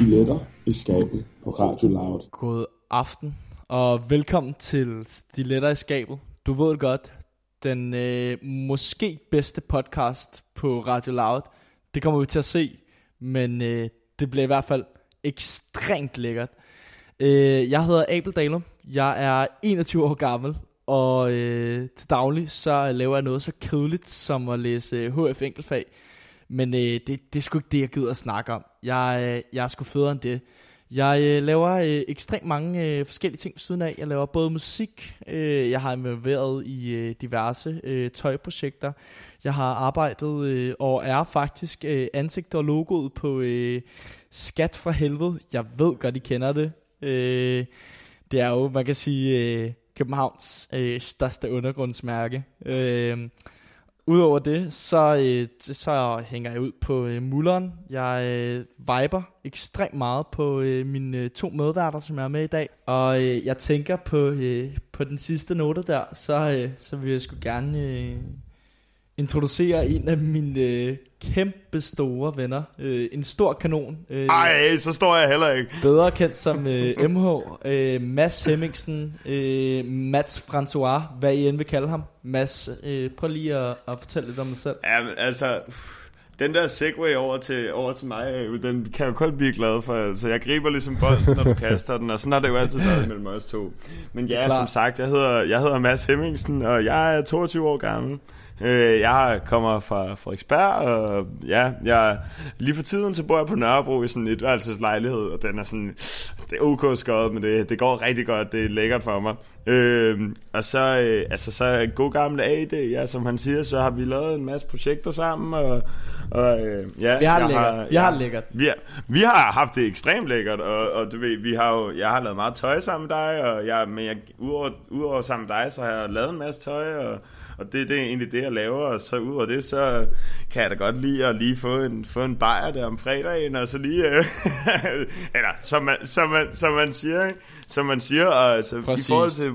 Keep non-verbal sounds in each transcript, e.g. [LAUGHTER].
Stiletter i skabet på Radio Loud. God aften, og velkommen til Stiletter i skabet. Du ved godt, den øh, måske bedste podcast på Radio Loud. Det kommer vi til at se, men øh, det bliver i hvert fald ekstremt lækkert. Øh, jeg hedder Abel Dalum. Jeg er 21 år gammel, og øh, til daglig så laver jeg noget så kedeligt som at læse øh, HF enkeltfag. Men øh, det, det er sgu ikke det, jeg gider at snakke om. Jeg, øh, jeg er sgu federe end det. Jeg øh, laver øh, ekstremt mange øh, forskellige ting ved siden af. Jeg laver både musik, øh, jeg har involveret i øh, diverse øh, tøjprojekter. Jeg har arbejdet øh, og er faktisk øh, ansigt og logoet på øh, Skat fra Helvede. Jeg ved godt, I kender det. Øh, det er jo, man kan sige, øh, Københavns øh, største undergrundsmærke. Øh, Udover det, så, øh, så hænger jeg ud på øh, mulleren. Jeg øh, viber ekstremt meget på øh, mine øh, to medværter, som jeg er med i dag. Og øh, jeg tænker på, øh, på den sidste note der, så, øh, så vil jeg sgu gerne øh, introducere en af mine øh, kæmpe store venner. Øh, en stor kanon. Øh, Ej, så står jeg heller ikke. Bedre kendt som øh, MH. Øh, Mads Hemmingsen. Øh, Mats François, hvad I end vil kalde ham. Mads, øh, prøv lige at, at fortælle lidt om dig selv. Ja, altså... Den der segway over til, over til mig, øh, den kan jeg jo kun blive glad for. Altså, jeg griber ligesom bolden, når du kaster den, og sådan har det jo altid været mellem os to. Men ja, som sagt, jeg hedder, jeg hedder Mads Hemmingsen, og jeg er 22 år gammel. Øh, jeg kommer fra Frederiksberg, og ja, jeg, lige for tiden så bor jeg på Nørrebro i sådan et værelseslejlighed, og den er sådan, det er ok skåret, men det, det går rigtig godt, det er lækkert for mig. Øh, og så, øh, altså så god gamle AD, ja, som han siger, så har vi lavet en masse projekter sammen, og, og øh, ja, vi har det lækkert. Har, vi har det lækkert. Vi, har, vi har haft det ekstremt lækkert, og, og du ved, vi har jo, jeg har lavet meget tøj sammen med dig, og jeg, men jeg, udover, udover sammen med dig, så har jeg lavet en masse tøj, og og det, det er egentlig det, jeg laver, og så ud af det, så kan jeg da godt lide at lige få en, få en bajer der om fredagen, og så lige, øh, [LAUGHS] eller som man, som, man, som man siger, ikke? som man siger, og altså, i forhold til,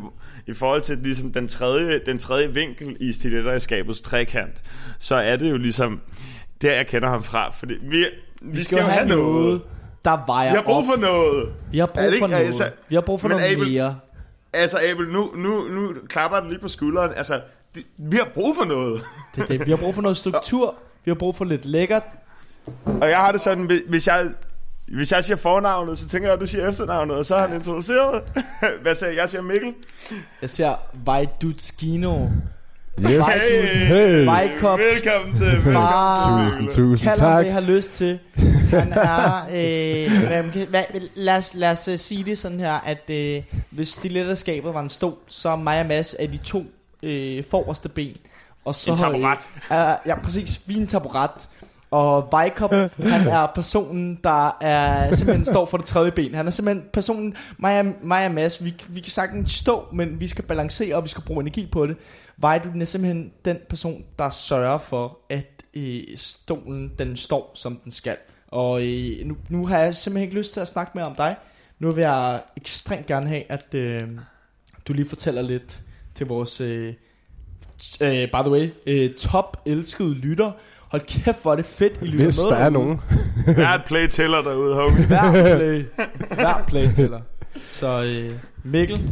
i forhold til ligesom den tredje, den tredje vinkel i stiletterskabets trekant, så er det jo ligesom, der jeg kender ham fra, fordi vi, vi, vi skal, skal jo have noget, noget der vejer Vi har brug for noget. Vi har brug for noget. Altså, vi har brug for noget Abel, mere. Altså Abel, nu, nu, nu klapper den lige på skulderen. Altså, det, vi har brug for noget. det, det. Vi har brug for noget struktur. Vi har brug for lidt lækkert. Og jeg har det sådan, hvis jeg, hvis jeg siger fornavnet, så tænker jeg, at du siger efternavnet, og så er han introduceret. [LAUGHS] Hvad siger jeg? Jeg siger Mikkel. Jeg siger Vajdutskino. Yes. Hey, hey. Vejkop. Velkommen til. Velkommen. Tusind, tusind Kald tak. det, har lyst til. Han er, øh, hvad, lad, os, lad os uh, sige det sådan her, at øh, hvis stiletterskabet var en stol, så mig og Mads er de to øh, forreste ben. Og så, en taburet. Øh, ja, præcis. Vi er en taburet. Og Vejkop, han er personen, der er, simpelthen [LAUGHS] står for det tredje ben. Han er simpelthen personen, mig og, mig og Mads, vi, vi kan sagtens stå, men vi skal balancere, og vi skal bruge energi på det. Vejkop er simpelthen den person, der sørger for, at øh, stolen, den står, som den skal. Og øh, nu, nu har jeg simpelthen ikke lyst til at snakke mere om dig. Nu vil jeg ekstremt gerne have, at øh, du lige fortæller lidt til vores, øh, øh, by the way, øh, top elskede lytter. Hold kæft, hvor er det fedt, I lytter Hvis med der er nogen. [LAUGHS] Hver play tæller derude, homie. Hver play, hver play tæller. Så øh, Mikkel,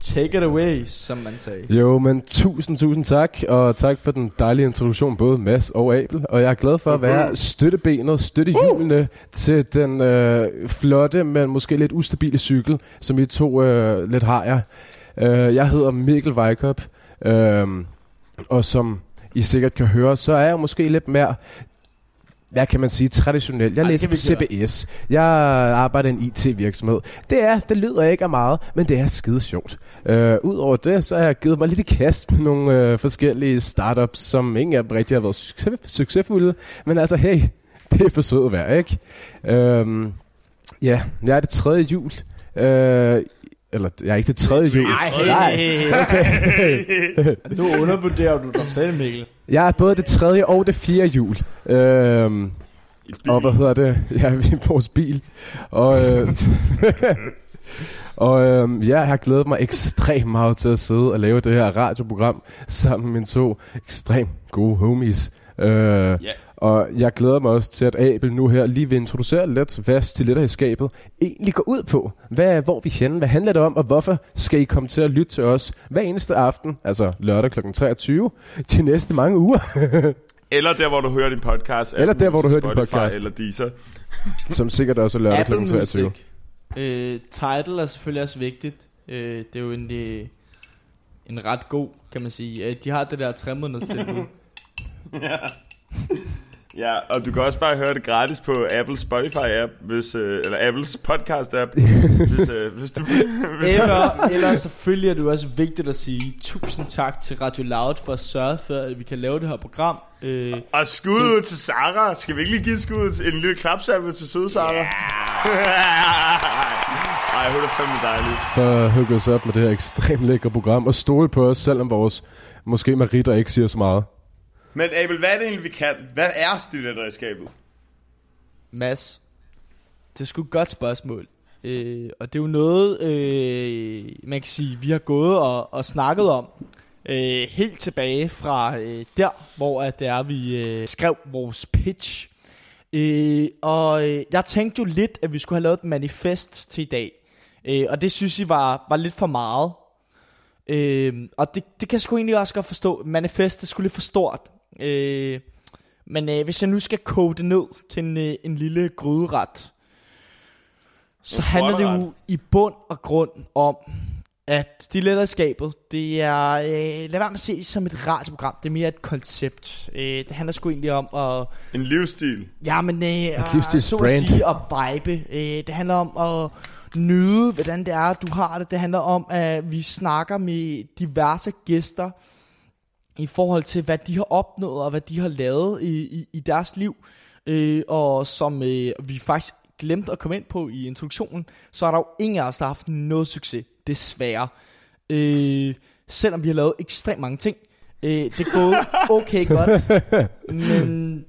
take it away, som man sagde. Jo, men tusind, tusind tak, og tak for den dejlige introduktion, både Mads og Abel. Og jeg er glad for at være støttebenet, støttehjulene uh! til den øh, flotte, men måske lidt ustabile cykel, som I to øh, lidt har jeg. Uh, jeg hedder Mikkel Weikop, uh, og som I sikkert kan høre, så er jeg måske lidt mere hvad kan man sige, traditionelt. Jeg Ej, læser på CBS. Jeg arbejder i en IT-virksomhed. Det er, det lyder ikke af meget, men det er skide sjovt. Uh, Udover det, så har jeg givet mig lidt i kast med nogle uh, forskellige startups, som ingen af dem rigtig har været succes- succesfulde. Men altså, hey, det er for sødt at være, ikke? Uh, ja, jeg er det tredje jul. Uh, eller, jeg er ikke det tredje jul. Nej, Nej. [LAUGHS] Okay. [LAUGHS] nu undervurderer du dig selv, Mikkel. Jeg er både det tredje og det fjerde jul. Øhm, og hvad hedder det? [LAUGHS] Ja, vi er vores bil. Og, øh, og øh, ja, jeg har glædet mig ekstremt meget til at sidde og lave det her radioprogram sammen med mine to ekstremt gode homies. Øh, yeah. Og jeg glæder mig også til, at Abel nu her lige vil introducere lidt, hvad stiletter i skabet egentlig går ud på. Hvad, hvor vi henne, hvad handler det om, og hvorfor skal I komme til at lytte til os hver eneste aften, altså lørdag kl. 23, de næste mange uger. [LAUGHS] eller der, hvor du hører din podcast. Eller der, hvor du hører din podcast. Eller Deezer. [LAUGHS] Som sikkert også er lørdag kl. 23. Music. Øh, title er selvfølgelig også vigtigt. Øh, det er jo en, øh, en ret god, kan man sige. Øh, de har det der tre måneders tilbud. [LAUGHS] ja. Ja, og du kan også bare høre det gratis på Apples Spotify-app, hvis, øh, eller Apples podcast-app, [LAUGHS] hvis, øh, hvis du... [LAUGHS] Hvis eller, eller selvfølgelig er det også vigtigt at sige tusind tak til Radio Loud for at sørge for, at vi kan lave det her program. Øh, og skud ud til Sara. Skal vi ikke lige give skud til en lille klapsalve til søde Sara? Yeah. [LAUGHS] Ej, hun er fandme dejlig. For at hugge os op med det her ekstremt lækre program, og stole på os, selvom vores måske meritter ikke siger så meget. Men Abel, hvad er det egentlig, vi kan? Hvad er stiletterskabet? Mads, det er sgu et godt spørgsmål. Øh, og det er jo noget, øh, man kan sige, vi har gået og, og snakket om. Øh, helt tilbage fra øh, der, hvor at det er, vi øh, skrev vores pitch. Øh, og øh, jeg tænkte jo lidt, at vi skulle have lavet et manifest til i dag. Øh, og det synes jeg var, var lidt for meget. Øh, og det, det kan jeg sgu egentlig også godt forstå. Manifest, skulle lidt for stort. Øh, men øh, hvis jeg nu skal koge det ned til en, øh, en lille gryderet, så handler det jo i bund og grund om, at stiletterskabet, det er, øh, lad være med at se det som et radioprogram, det er mere et koncept. Øh, det handler sgu egentlig om at... En livsstil. Ja, men øh, et så at sige, at vibe. Øh, det handler om at nyde, hvordan det er, du har det. Det handler om, at vi snakker med diverse gæster, i forhold til, hvad de har opnået og hvad de har lavet i, i, i deres liv. Øh, og som øh, vi faktisk glemte at komme ind på i introduktionen, så er der jo ingen af os, der har haft noget succes, desværre. Øh, selvom vi har lavet ekstremt mange ting. Øh, det går [LAUGHS] okay godt, men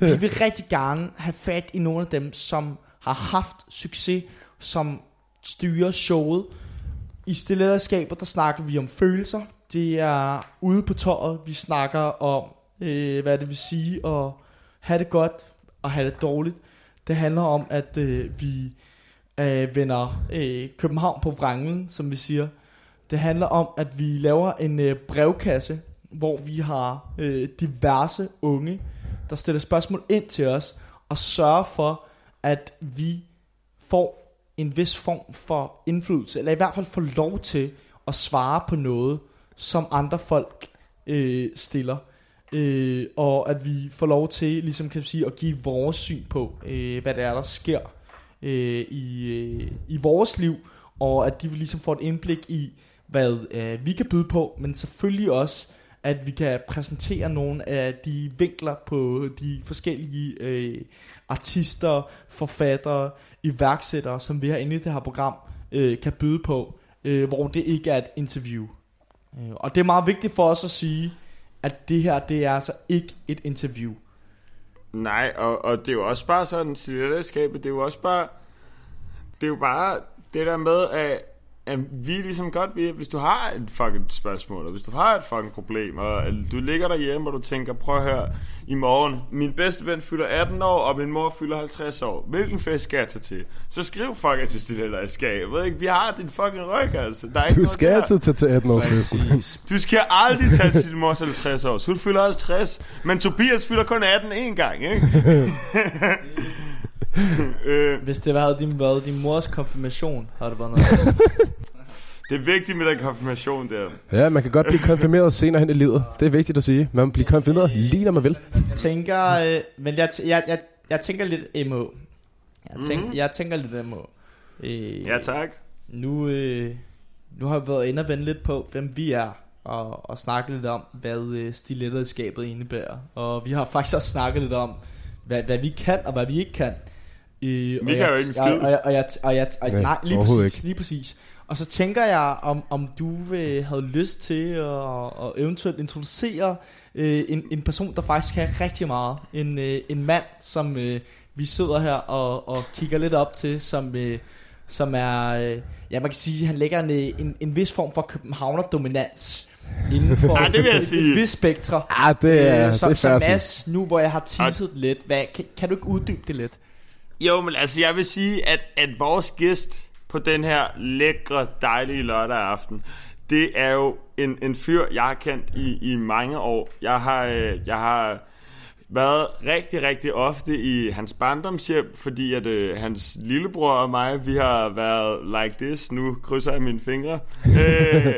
vi vil rigtig gerne have fat i nogle af dem, som har haft succes, som styrer showet. I stiletterskaber, der snakker vi om følelser, det er ude på tøjet, vi snakker om, øh, hvad det vil sige at have det godt og have det dårligt. Det handler om, at øh, vi øh, vender øh, København på vrangen, som vi siger. Det handler om, at vi laver en øh, brevkasse, hvor vi har øh, diverse unge, der stiller spørgsmål ind til os, og sørger for, at vi får en vis form for indflydelse, eller i hvert fald får lov til at svare på noget, som andre folk øh, stiller. Øh, og at vi får lov til, ligesom kan sige, at give vores syn på, øh, hvad det er, der sker øh, i, øh, i vores liv, og at de ligesom får et indblik i, hvad øh, vi kan byde på, men selvfølgelig også, at vi kan præsentere nogle af de vinkler på de forskellige øh, artister, forfattere, iværksættere, som vi har inde i det her program, øh, kan byde på, øh, hvor det ikke er et interview. Øh, og det er meget vigtigt for os at sige, at det her, det er altså ikke et interview. Nej, og, og det er jo også bare sådan, civilskabet, det er jo også bare, det er jo bare det der med, at at vi er ligesom godt ved, hvis du har et fucking spørgsmål, og hvis du har et fucking problem, og du ligger derhjemme, og du tænker, prøv at høre, i morgen, min bedste ven fylder 18 år, og min mor fylder 50 år. Hvilken fest skal jeg tage til? Så skriv fucking til Stille eller skab. Jeg ved ikke, vi har din fucking ryg, altså. Der er du skal altid tage til 18 års festen. Du skal aldrig tage til din mors 50 år. Hun fylder 50, men Tobias fylder kun 18 én gang, ikke? [LAUGHS] [LAUGHS] øh. Hvis det var din, været din mors konfirmation, har det været noget. [LAUGHS] det er vigtigt med den konfirmation der. Ja, man kan godt blive konfirmeret senere hen i livet. Det er vigtigt at sige. Man bliver konfirmeret lige når man vil. Jeg tænker, øh, men jeg, jeg, jeg, jeg tænker lidt MO. Jeg, tænk, mm-hmm. jeg tænker lidt MO. Øh, ja, tak. Nu, øh, nu har vi været inde og vende lidt på, hvem vi er og, og snakke lidt om, hvad øh, stiletterskabet indebærer. Og vi har faktisk også snakket lidt om, hvad, hvad vi kan og hvad vi ikke kan. Øh, vi kan jeg, jo ikke skide. Og, og, og, jeg, og jeg, og, nej, nej, lige præcis, ikke. lige præcis. Og så tænker jeg, om, om du øh, havde lyst til at, at eventuelt introducere øh, en, en person, der faktisk kan rigtig meget. En, øh, en mand, som øh, vi sidder her og, og kigger lidt op til, som, øh, som er, øh, ja man kan sige, han lægger en, en, en vis form for københavner dominans inden [LAUGHS] for Ja, det vil jeg sige. et vis spektre. Ah, det er, Øh, så, det er sige. Mads, nu hvor jeg har teaset lidt, hvad, kan, kan du ikke uddybe det lidt? Jo, men altså, jeg vil sige, at, at vores gæst på den her lækre, dejlige lørdag aften, det er jo en, en fyr, jeg har kendt i, i mange år. Jeg har, øh, jeg har været rigtig, rigtig ofte i hans barndomshjem, fordi at øh, hans lillebror og mig, vi har været like this. Nu krydser jeg mine fingre. øh,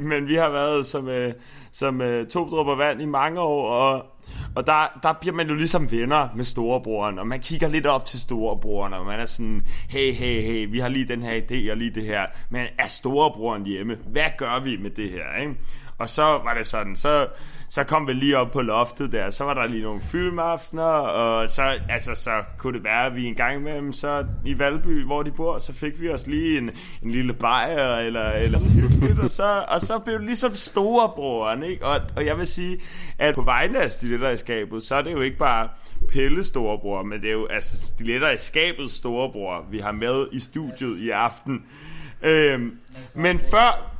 [LAUGHS] men vi har været som, øh, som øh, to dråber vand i mange år, og og der, der bliver man jo ligesom venner med storebroren, og man kigger lidt op til storebroren, og man er sådan, hey, hey, hey, vi har lige den her idé og lige det her, men er storebroren hjemme? Hvad gør vi med det her, ikke? Og så var det sådan, så, så kom vi lige op på loftet der, så var der lige nogle filmaftener, og så, altså, så kunne det være, at vi en gang imellem, så i Valby, hvor de bor, så fik vi os lige en, en lille bajer, eller, eller hyggeligt, og så, og så blev det ligesom storebroren, ikke? Og, og jeg vil sige, at på vegne af stiletterskabet, skabet, så er det jo ikke bare Pelle storebror, men det er jo altså stiletter i skabet storebror, vi har med i studiet i aften. Øhm, men før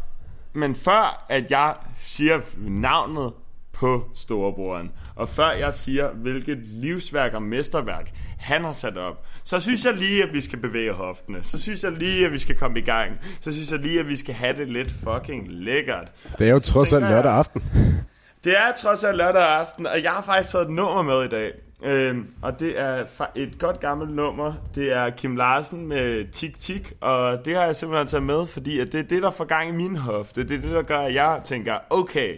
men før at jeg siger navnet på storebroren, og før jeg siger, hvilket livsværk og mesterværk han har sat op, så synes jeg lige, at vi skal bevæge hoftene. Så synes jeg lige, at vi skal komme i gang. Så synes jeg lige, at vi skal have det lidt fucking lækkert. Det er jo trods alt lørdag aften. [LAUGHS] Det er trods alt lørdag aften, og jeg har faktisk taget et nummer med i dag. Øhm, og det er et godt gammelt nummer. Det er Kim Larsen med Tik Tik, og det har jeg simpelthen taget med, fordi at det er det, der får gang i min hofte. Det er det, der gør, at jeg tænker, okay,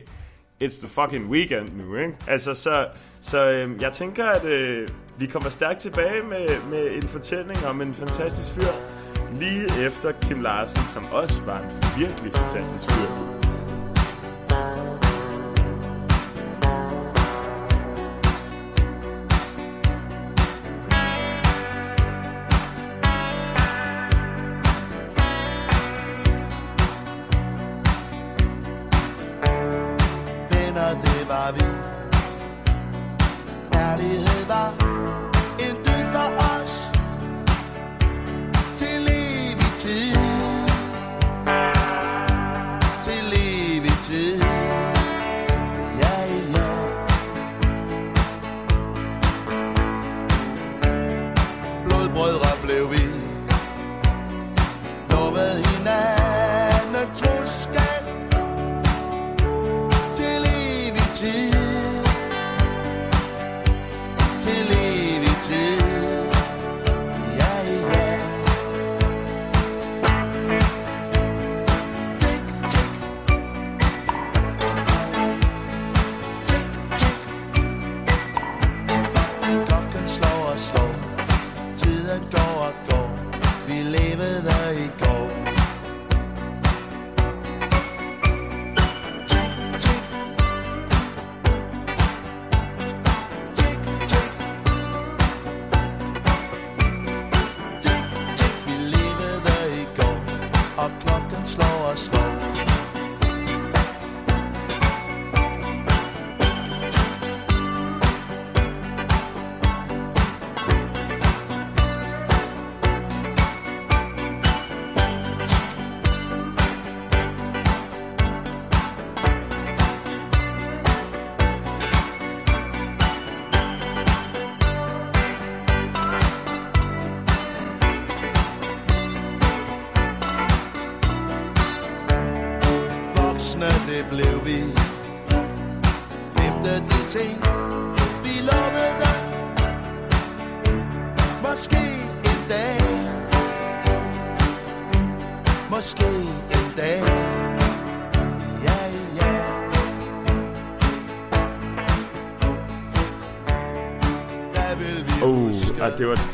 it's the fucking weekend nu, ikke? Altså, så, så øhm, jeg tænker, at øh, vi kommer stærkt tilbage med, med en fortælling om en fantastisk fyr, lige efter Kim Larsen, som også var en virkelig fantastisk fyr.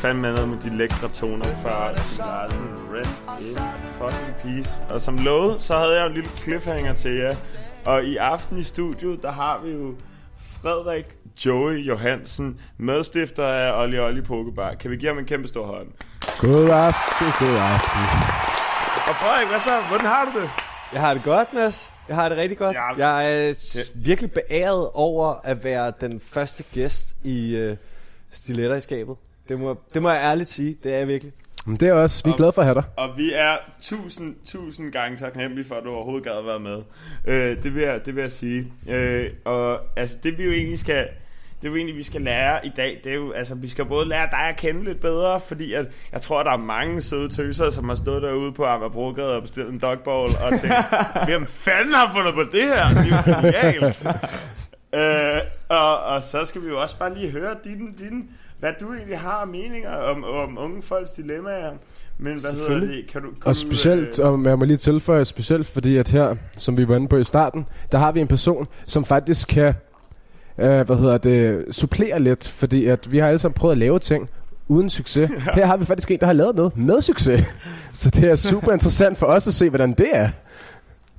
Fandme noget med de lækre toner fra Larsen. Rest in fucking peace. Og som lovet, så havde jeg en lille cliffhanger til jer. Og i aften i studiet, der har vi jo Frederik Joey Johansen, medstifter af Olli Olli Pokebar. Kan vi give ham en kæmpe stor hånd? God aften, god aften. Og Frederik, hvad så? Hvordan har du det? Jeg har det godt, Mads. Jeg har det rigtig godt. Ja. Jeg er virkelig beæret over at være den første gæst i uh, Stiletter i skabet. Det må, det må jeg ærligt sige. Det er jeg virkelig. Men det er også, vi er glade for at have dig. Og vi er tusind, tusind gange taknemmelige for, at du overhovedet gad at være med. Øh, det, vil jeg, det vil jeg sige. Øh, og altså, det vi jo egentlig skal... Det vi egentlig, vi skal lære i dag, det er jo, altså, vi skal både lære dig at kende lidt bedre, fordi at, jeg tror, at der er mange søde tøser, som har stået derude på Amagerbrogade og bestilt en dogball og tænkt, [LAUGHS] hvem fanden har fundet på det her? Det er jo genialt. [LAUGHS] øh, og, og så skal vi jo også bare lige høre din, din, hvad du egentlig har meninger om, om unge folks dilemmaer. Men hvad hedder det? Kan du, kan Og specielt, og jeg må lige tilføje, specielt fordi at her, som vi var inde på i starten, der har vi en person, som faktisk kan, øh, hvad hedder det, supplere lidt, fordi at vi har alle sammen prøvet at lave ting uden succes. [LAUGHS] Her har vi faktisk en, der har lavet noget med succes. [LAUGHS] Så det er super interessant for os at se, hvordan det er.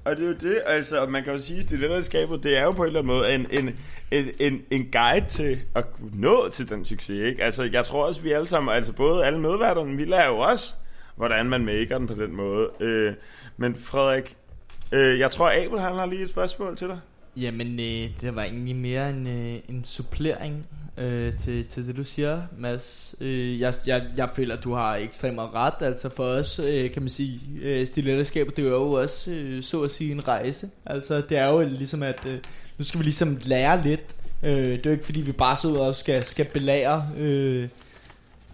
Og det er jo det, altså, og man kan jo sige, at stiletterskabet, det er jo på en eller anden måde en, en, en, en, en guide til at nå til den succes, ikke? Altså, jeg tror også, vi alle sammen, altså både alle medværterne, vi lærer jo også, hvordan man maker den på den måde. Øh, men Frederik, øh, jeg tror, Abel han har lige et spørgsmål til dig. Jamen, øh, det var egentlig mere en, øh, en supplering øh, til, til det, du siger, Mads. Øh, jeg, jeg, jeg føler, at du har ekstremt ret. Altså for os, øh, kan man sige, øh, stiletterskabet, det er jo også, øh, så at sige, en rejse. Altså, det er jo ligesom, at øh, nu skal vi ligesom lære lidt. Øh, det er jo ikke, fordi vi bare sidder og skal, skal belære øh,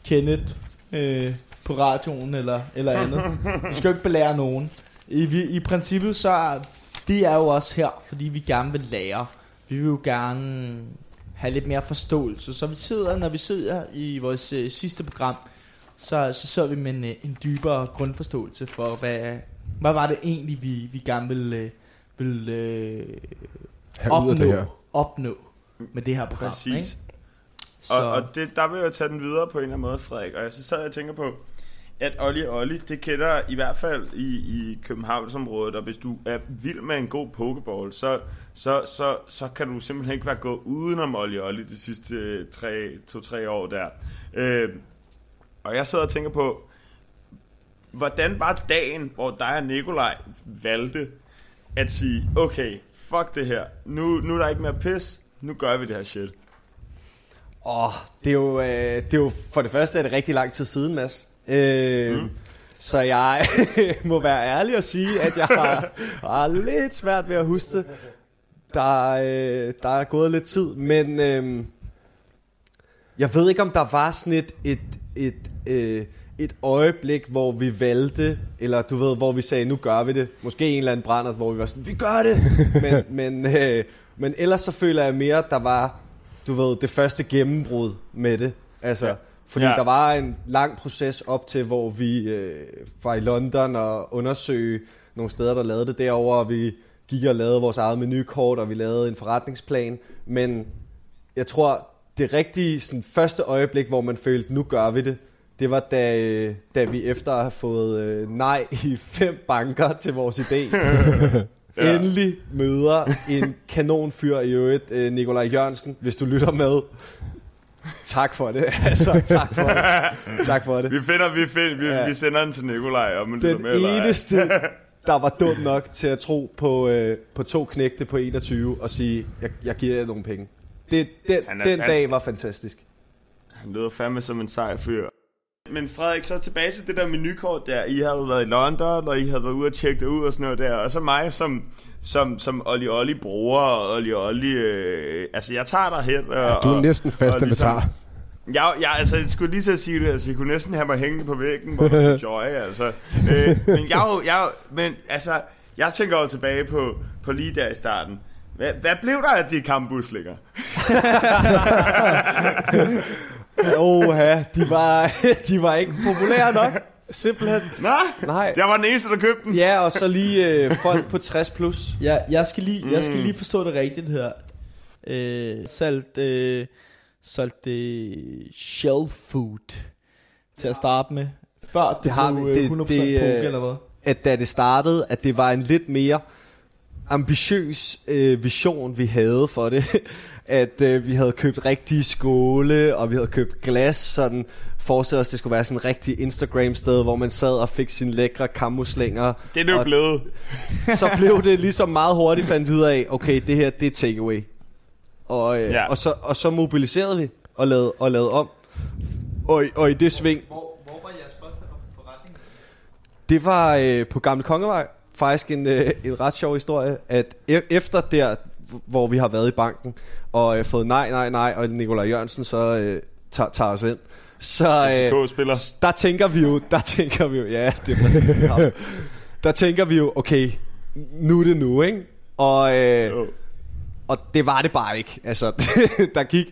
Kenneth øh, på radioen eller, eller andet. Vi skal jo ikke belære nogen. I, vi, I princippet så vi er jo også her, fordi vi gerne vil lære. Vi vil jo gerne have lidt mere forståelse. Så vi sidder, når vi sidder i vores øh, sidste program, så, så sidder vi med en, øh, en dybere grundforståelse for, hvad, hvad var det egentlig, vi, vi gerne ville, øh, ville øh, af det her. opnå med det her program. Præcis. Ikke? Så. Og, og det, der vil jeg tage den videre på en eller anden måde, Frederik. Og jeg så sad jeg og tænker på, at Olli Olli, det kender i hvert fald i, i Københavnsområdet, og hvis du er vild med en god pokeball, så, så, så, så kan du simpelthen ikke være gået udenom Olli Olli de sidste 2-3 år der. Øh, og jeg sidder og tænker på, hvordan var dagen, hvor dig og Nikolaj valgte at sige, okay, fuck det her, nu, nu er der ikke mere pis, nu gør vi det her shit. Åh, oh, det, er jo, øh, det er jo for det første er det rigtig lang tid siden, Mads. Øh, mm. Så jeg [LAUGHS] må være ærlig og sige, at jeg har, har lidt svært ved at huske det. Der, øh, der er gået lidt tid, men øh, jeg ved ikke, om der var sådan et, et, et, øh, et øjeblik, hvor vi valgte, eller du ved, hvor vi sagde, nu gør vi det. Måske en eller anden brænder, hvor vi var sådan, vi gør det! [LAUGHS] men, men, øh, men ellers så føler jeg mere, at der var, du ved, det første gennembrud med det. Altså, ja. Fordi ja. der var en lang proces op til, hvor vi øh, var i London og undersøge nogle steder, der lavede det derovre, og vi gik og lavede vores eget menukort, og vi lavede en forretningsplan. Men jeg tror, det rigtige sådan, første øjeblik, hvor man følte, nu gør vi det, det var da, da vi efter at have fået øh, nej i fem banker til vores idé, [LAUGHS] ja. endelig møder en kanonfyr i øvrigt, øh, Nikolaj Jørgensen, hvis du lytter med. Tak for det. [LAUGHS] Altså, tak for det. [LAUGHS] Tak for det. Vi finder, vi, finder, vi, ja. vi sender den til Nikolaj. Om den med, eneste, [LAUGHS] der var dum nok til at tro på, øh, på to knægte på 21 og sige, jeg, jeg giver jer nogle penge. Det, den er, den han, dag var fantastisk. Han lyder fandme som en sej fyr. Men Frederik, så tilbage til det der menukort der. I havde været i London, og I havde været ude og tjekke det ud og sådan noget der. Og så mig som, som, som Olli Olli bruger, og Olli Olli... Øh, altså, jeg tager dig hen. Og, ja, du er næsten fast og, ligesom, inventar. Ja, ja, altså, jeg skulle lige til at sige det, altså, jeg kunne næsten have mig hængende på væggen, hvor man joy, altså. Øh, men jeg jeg men altså, jeg tænker jo tilbage på, på lige der i starten. Hvad, hvad blev der af de kampbuslinger? [LAUGHS] Oha, de var, [LAUGHS] de var ikke populære nok. Simpelthen. Nej, Nej. jeg var den eneste, der købte den. Ja, og så lige øh, folk på 60 plus. Ja, jeg skal lige, jeg skal lige forstå det rigtigt her. Øh, salt, øh, salt det shell food til at starte med. Før det, det har vi, det, 100% det, poke, eller hvad? At da det startede, at det var en lidt mere ambitiøs øh, vision, vi havde for det. [LAUGHS] at øh, vi havde købt rigtige skåle, og vi havde købt glas, sådan forestille os, det skulle være sådan en rigtig Instagram-sted, hvor man sad og fik sine lækre kammuslinger. Det er det jo blevet. [LAUGHS] så blev det ligesom meget hurtigt fandt videre af, okay, det her, det er takeaway. Og, øh, ja. og, så, og så mobiliserede vi og lavede, og lavede om. Og, og i det sving... Hvor, hvor var jeres første forretning? Det var øh, på Gamle Kongevej. Faktisk en, øh, en ret sjov historie, at e- efter der, hvor vi har været i banken, og øh, fået nej, nej, nej, og Nikolaj Jørgensen så øh, tager, tager os ind, så øh, der tænker vi jo, der tænker vi jo, ja, det er præcis ham. [LAUGHS] Der tænker vi jo, okay, nu er det nu, ikke? Og, øh, og det var det bare ikke. Altså, [LAUGHS] der gik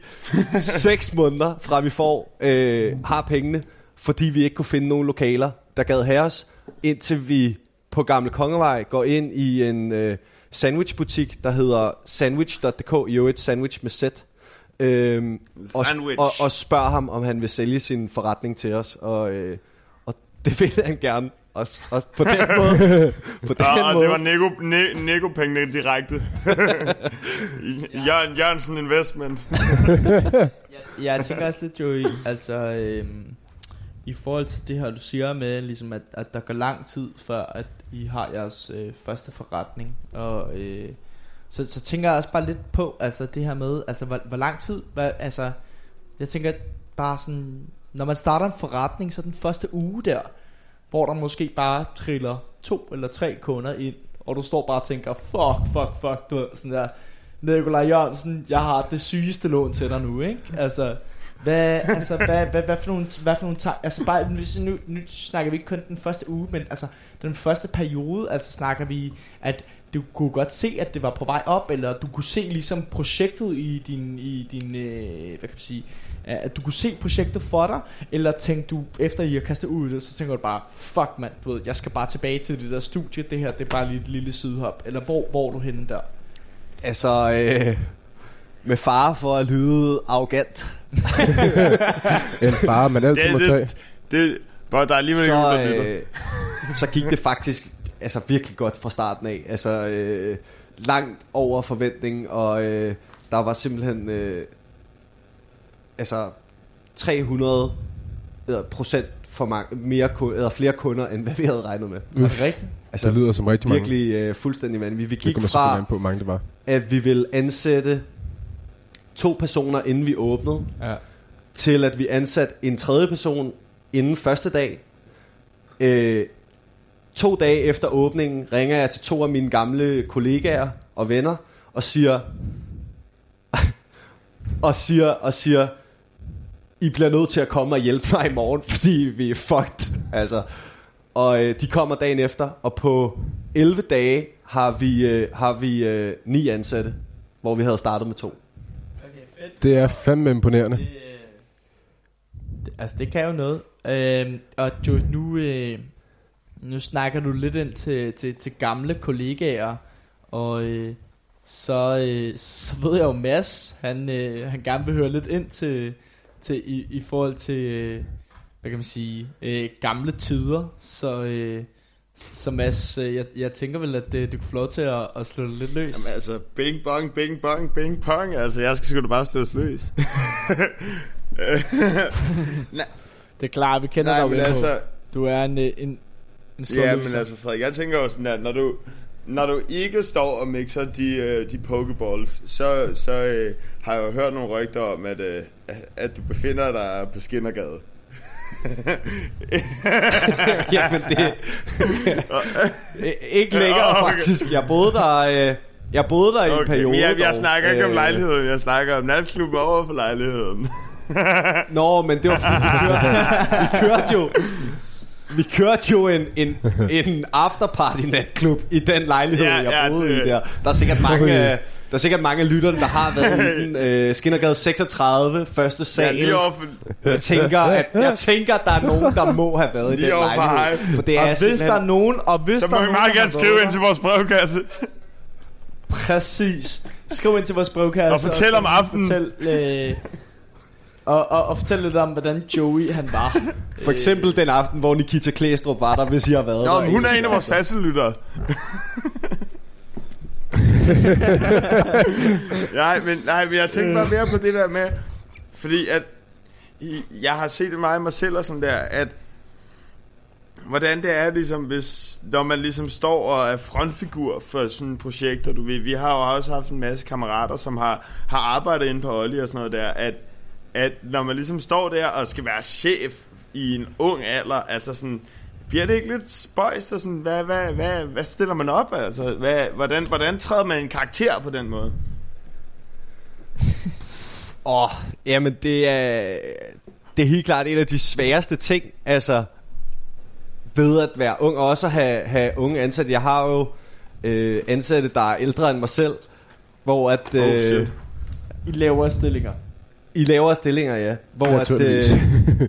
seks måneder fra vi får, øh, har pengene, fordi vi ikke kunne finde nogen lokaler, der gad have os, indtil vi på Gamle Kongevej går ind i en øh, sandwichbutik, der hedder sandwich.dk, jo et sandwich med sæt. Øhm, og, Sandwich. og, og spørger ham, om han vil sælge sin forretning til os, og, øh, og det vil han gerne. Også, også på den [LAUGHS] måde. På den og måde. det var Nico, ne, Nico pengene direkte. [LAUGHS] Jørgen Jørgensen Investment. [LAUGHS] Jeg, jeg tænker også lidt, Joey, altså øhm, i forhold til det her, du siger med, ligesom at, at der går lang tid, før at I har jeres øh, første forretning, og øh, så, så tænker jeg også bare lidt på, altså det her med, altså hvor, hvor lang tid, hvad, altså, jeg tænker bare sådan, når man starter en forretning, så den første uge der, hvor der måske bare triller to eller tre kunder ind, og du står bare og tænker, fuck, fuck, fuck, du sådan der, Nikolaj Jørgensen, jeg har det sygeste lån til dig nu, ikke? Altså, hvad, altså, hvad, hvad, hvad for nogle, hvad for nogle altså bare, hvis nu, nu snakker vi ikke kun den første uge, men altså, den første periode, altså snakker vi, at du kunne godt se, at det var på vej op, eller du kunne se ligesom projektet i din, i din øh, hvad kan man sige, øh, at du kunne se projektet for dig, eller tænkte du, efter I har kastet ud det, så tænker du bare, fuck mand, du ved, jeg skal bare tilbage til det der studie, det her, det er bare lige et lille sidehop, eller hvor, hvor er du henne der? Altså, øh, med fare for at lyde arrogant, [LAUGHS] En far, man altid Det, må tage. det, det, hvor der er alligevel ikke så, lytter. øh, så gik det faktisk altså, virkelig godt fra starten af. Altså, øh, langt over forventning, og øh, der var simpelthen øh, altså 300 eller procent for mange, mere, eller flere kunder, end hvad vi havde regnet med. Er det rigtigt? Altså, Det lyder som rigtig mange. virkelig øh, fuldstændig vanvittigt. Vi Det gik selvfølgelig fra, på, mange det var. at vi ville ansætte to personer, inden vi åbnede, Ja. til at vi ansatte en tredje person inden første dag. Øh, to dage efter åbningen ringer jeg til to af mine gamle kollegaer og venner og siger [LAUGHS] og siger og siger I bliver nødt til at komme og hjælpe mig i morgen, [LAUGHS] fordi vi er fucked. Altså, og øh, de kommer dagen efter, og på 11 dage har vi, øh, har vi øh, ni ansatte, hvor vi havde startet med to. Fedt. Det er fandme imponerende. Det, øh, altså det kan jo noget Øh, Og jo, nu øh, Nu snakker du lidt ind til, til, til gamle kollegaer Og øh, så, øh, så ved jeg jo Mads Han, øh, han gerne vil høre lidt ind til, til i, i forhold til øh, Hvad kan man sige øh, Gamle tider Så øh, så Mads, øh, jeg, jeg tænker vel, at øh, du kan få lov til at, at slå det lidt løs. Jamen altså, bing bong, bing bong, bing pong. Altså, jeg skal sgu da bare slås løs. [LAUGHS] [LAUGHS] Det er klart, vi kender Nej, dig jo altså, Du er en, øh, en, en slå ja, men altså Frederik, jeg tænker jo sådan, at når du, når du ikke står og mixer de, øh, de pokeballs, så, så øh, har jeg jo hørt nogle rygter om, at, øh, at du befinder dig på Skinnergade. [LAUGHS] Jamen det Ikke længere [LAUGHS] Okay. faktisk Jeg boede der øh, Jeg boede der i en periode men jeg, jeg dog. snakker ikke om Øh, lejligheden, jeg snakker om natklubben over for lejligheden. [LAUGHS] Nå, men det var fordi vi kørte, vi kørte jo vi kørte jo en, en, en afterparty natklub i den lejlighed, Ja, jeg ja, boede det- i der. Der er sikkert mange, øh, der er sikkert mange af lytterne, der har været i den. Øh, Skinnergade 36, første Ja, sal. for, jeg, tænker, at, jeg tænker, at der er nogen, der må have været i den lejlighed. For det er og hvis der er nogen, og hvis så der må vi nogen, meget gerne skrive ind til vores brevkasse. Præcis. Skriv ind til vores brevkasse. Og fortæl om aftenen. Fortæl, øh, og, og, og fortæl lidt om, hvordan Joey han var. For eksempel den aften, hvor Nikita Klæstrup var der, hvis I har været Nå, der. men hun er en af vores faste lyttere. [LAUGHS] nej, men, nej, men jeg tænker bare mere på det der med, fordi at jeg har set det meget i mig selv og sådan der, at hvordan det er ligesom, hvis, når man ligesom står og er frontfigur for sådan et projekt, og du ved, vi har jo også haft en masse kammerater, som har, har arbejdet inde på Olli og sådan noget der, at, at når man ligesom står der og skal være chef i en ung alder, altså sådan, bliver det ikke lidt spøjst, og sådan, hvad, hvad, hvad, hvad stiller man op, altså, hvad, hvordan, hvordan træder man en karakter på den måde? [LAUGHS] Åh, oh, jamen det er, det er helt klart en af de sværeste ting, altså ved at være ung, og også at have, have unge ansatte. Jeg har jo øh, ansatte, der er ældre end mig selv, hvor at... Oh, Øh, shit. I lavere stillinger. I lavere stillinger, ja. Hvor, at, øh, [LAUGHS]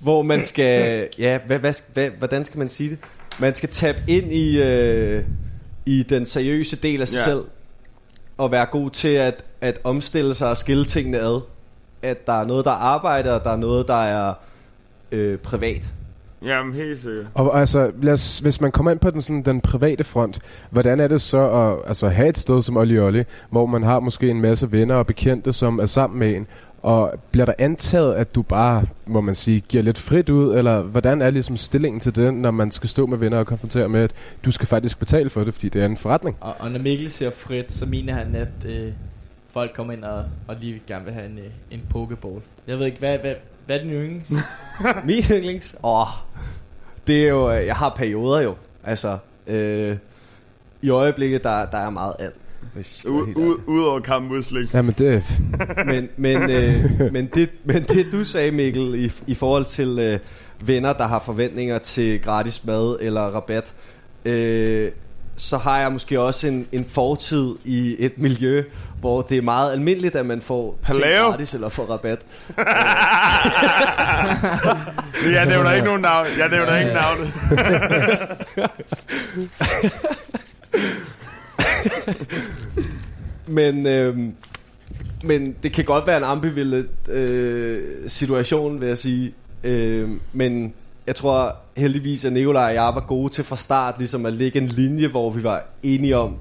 hvor man skal... Ja, hvad, hvad, hvad, hvordan skal man sige det? Man skal tabe ind i, øh, i den seriøse del af sig Ja. selv, og være god til at, at omstille sig og skille tingene ad. At der er noget, der er arbejde, og der er noget, der er øh, privat. Jamen, helt sikkert. Og altså, lad os, hvis man kommer ind på den, sådan, den private front, hvordan er det så at altså, have et sted som Olli Olli, hvor man har måske en masse venner og bekendte, som er sammen med en, og bliver der antaget, at du bare, må man sige, giver lidt frit ud, eller hvordan er ligesom stillingen til det, når man skal stå med venner og konfrontere med, at du skal faktisk betale for det, fordi det er en forretning? Og, og når Mikkel siger frit, så mener han, at øh, folk kommer ind og, og lige gerne vil have en, øh, en pokeball. Jeg ved ikke, hvad, hvad, hvad er din yndlings? [LAUGHS] Min yndlings? Åh, det er jo, jeg har perioder jo. Altså, øh, i øjeblikket, der, der er meget alt. Er Udover kamp Musling. Jamen det, [LAUGHS] men, men, øh, men, det, men det du sagde Mikkel i, i forhold til øh, venner der har forventninger til gratis mad eller rabat øh, så har jeg måske også en, en fortid i et miljø hvor det er meget almindeligt at man får ting Paleo? gratis eller får rabat [LAUGHS] Jeg nævner ikke nogen navn. Jeg nævner ikke navnet. [LAUGHS] [LAUGHS] Men, øh, men det kan godt være en ambivalent øh, situation, vil jeg sige. Øh, men jeg tror heldigvis, at Nikolaj og jeg var gode til fra start ligesom at lægge en linje, hvor vi var enige om,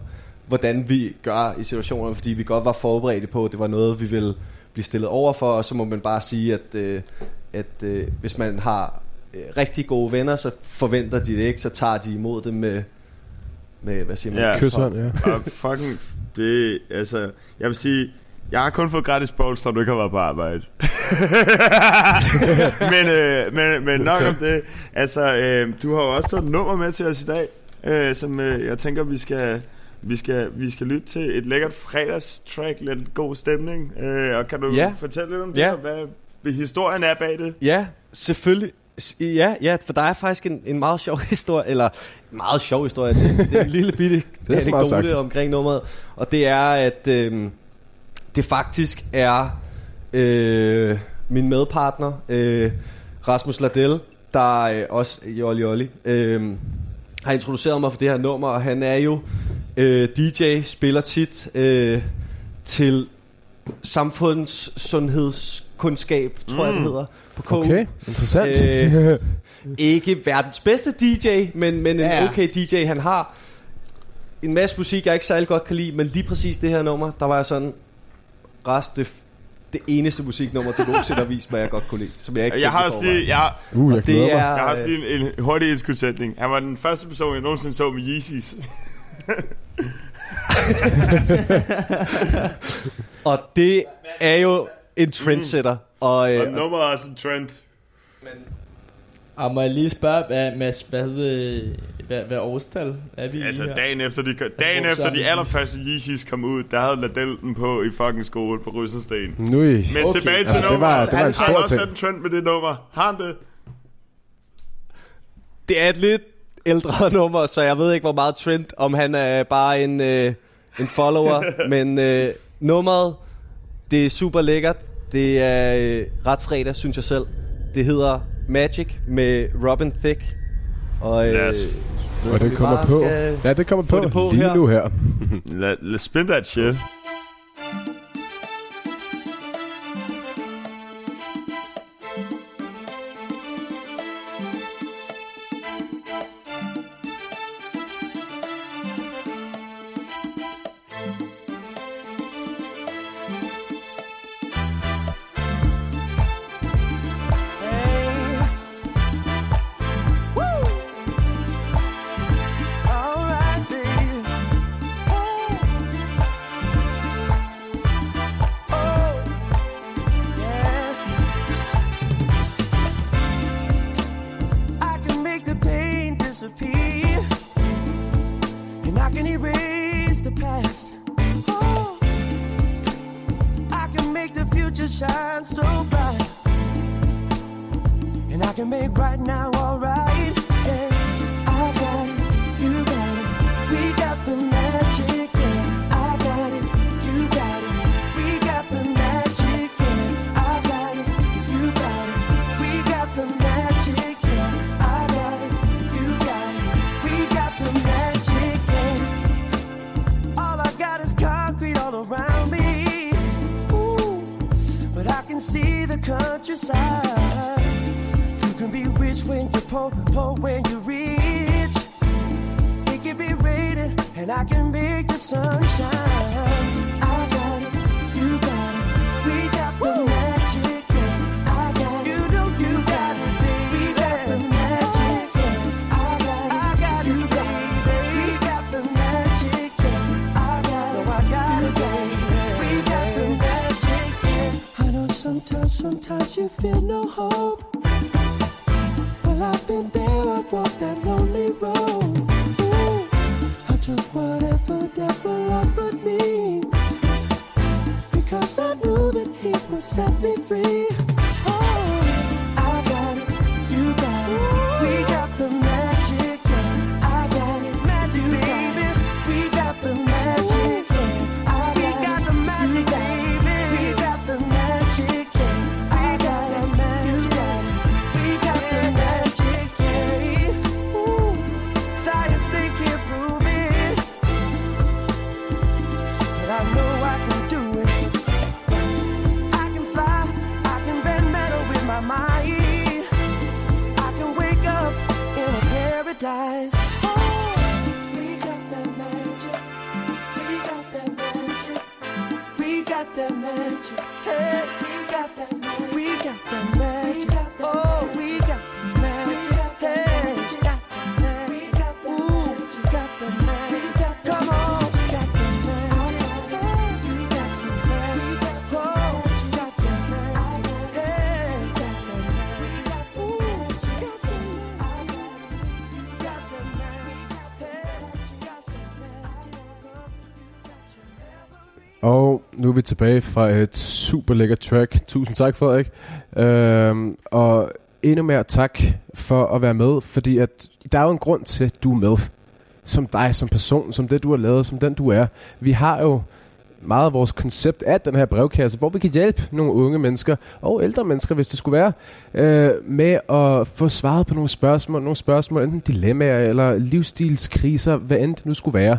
hvordan vi gør i situationer, fordi vi godt var forberedte på, at det var noget, vi ville blive stillet over for, og så må man bare sige, at, øh, at øh, hvis man har øh, rigtig gode venner, så forventer de det ikke, så tager de imod det med, med hvad siger man? Ja. Kysshånd, ja. Og fucking, det, altså, jeg vil sige, jeg har kun fået gratis balls, når du ikke har været på arbejde. [LAUGHS] men, øh, men, men nok om det. Altså, øh, du har jo også taget et nummer med til os i dag, øh, som øh, jeg tænker, vi skal, vi skal, vi skal lytte til et lækkert fredagstrack, lidt god stemning. Øh, og kan du Ja. fortælle lidt om det, Ja. og hvad historien er bag det? Ja, selvfølgelig. Ja, ja, for der er faktisk en, en meget sjov [LAUGHS] historie, eller meget sjov historie, det, er en lille bitte [LAUGHS] Det er anekdote omkring nummeret, og det er, at øh, det faktisk er øh, min medpartner, øh, Rasmus Ladell, der øh, også i Olli Olli, øh, har introduceret mig for det her nummer, og han er jo øh, DJ, spiller tit øh, til samfundssundhedskundskab, tror jeg det hedder, på KU. Okay, interessant. Øh, [LAUGHS] ikke verdens bedste DJ, men, men en Ja, ja. okay DJ, han har en masse musik, jeg ikke særlig godt kan lide, men lige præcis det her nummer, der var jeg sådan, rest det, det eneste musiknummer, du nogensinde har vist mig, jeg godt kunne lide, som jeg ikke Jeg har også lige, jeg, uh, jeg det er- jeg har også lige en, en hurtig indskudsætning. Han var den første person, jeg nogensinde så med Yeezys. [LAUGHS] Og det er jo en trendsetter. Og, Og øh, nummeret er også en trend. Og må jeg lige spørge, hvad, Mads, hvad, øh, hvad, hvad årstal er vi i Altså her? dagen efter de, dagen efter er de allerførste Yeezys kom ud, der havde Ladell den på i fucking skole på Rysselsten. Nui. Men Okay. tilbage til Altså, det nummer. var- det var en stor også ting. sat en trend med det nummer? Har han det? det er et lidt ældre [LAUGHS] nummer, så jeg ved ikke, hvor meget trend, om han er bare en, øh, en follower. [LAUGHS] men øh, nummeret, det er super lækkert. Det er øh, ret fredag, synes jeg selv. Det hedder Magic med Robin Thicke. Og, øh, Lad os- Og det kommer på. skal Ja, det kommer på, det på lige her. nu her. [LAUGHS] Lad, lad spin that shit. Poor, poor when you're rich. It can be raining, and I can make the sun shine. I got it, you got it, we got the magic. Yeah. I got it, you know you got it, baby. We got the magic. Yeah. I got it, I got you, baby. We got the magic. Yeah. I got it, I got it, baby. We got the magic. Yeah. I know sometimes, sometimes you feel no hope. I've been there, I've walked that lonely road. I took whatever devil offered me. Because I knew that he would set me free. Vi tilbage fra et super lækker track. Tusind tak, Frederik. Øhm, og endnu mere tak for at være med, fordi at der er jo en grund til, at du er med. Som dig, som person, som det du har lavet, som den du er. Vi har jo meget af vores koncept af den her brevkasse, hvor vi kan hjælpe nogle unge mennesker og ældre mennesker, hvis det skulle være, øh, med at få svaret på nogle spørgsmål, nogle spørgsmål, enten dilemmaer eller livsstilskriser, hvad end det nu skulle være.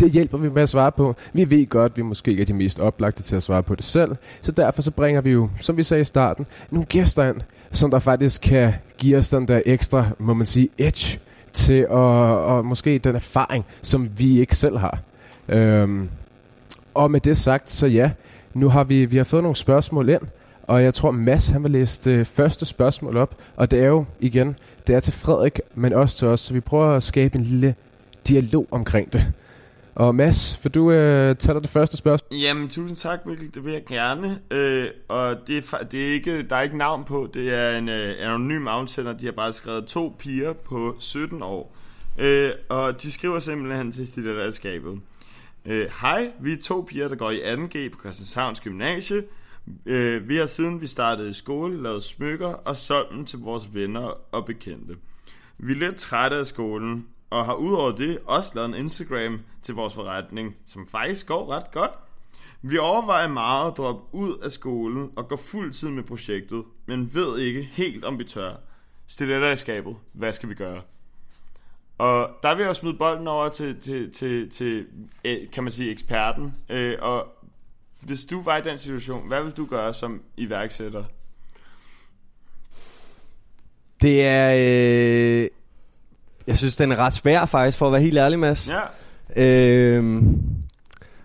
Det hjælper vi med at svare på. Vi ved godt, at vi måske ikke er de mest oplagte til at svare på det selv, så derfor så bringer vi jo, som vi sagde i starten, nogle gæster ind, som der faktisk kan give os den der ekstra, må man sige, edge til at, og måske den erfaring, som vi ikke selv har. Øhm, og med det sagt, så ja, nu har vi, vi har fået nogle spørgsmål ind, og jeg tror Mads han vil læse det første spørgsmål op, og det er jo igen, det er til Frederik, men også til os, så vi prøver at skabe en lille dialog omkring det. Og Mads, vil du øh, tage dig det første spørgsmål? Jamen, tusind tak, Mikkel. Det vil jeg gerne. Øh, og det er, det er ikke, der er ikke navn på. Det er en øh, anonym afsender. De har bare skrevet to piger på 17 år. Øh, og de skriver simpelthen til stiletterskabet. Øh, Hej, vi er to piger, der går i 2G på Christianshavns Gymnasie. Øh, vi har siden vi startede i skole lavet smykker og solgt dem til vores venner og bekendte. Vi er lidt trætte af skolen, og har udover det også lavet en Instagram til vores forretning, som faktisk går ret godt. Vi overvejer meget at droppe ud af skolen og gå fuld tid med projektet, men ved ikke helt om vi tør. Stiletter i skabet. Hvad skal vi gøre? Og der vil jeg smide bolden over til, til, til, til eh, kan man sige, eksperten. Øh, og hvis du var i den situation, hvad vil du gøre som iværksætter? Det er... Øh, jeg synes, den er ret svær faktisk, for at være helt ærlig, Mads. Ja, Øh,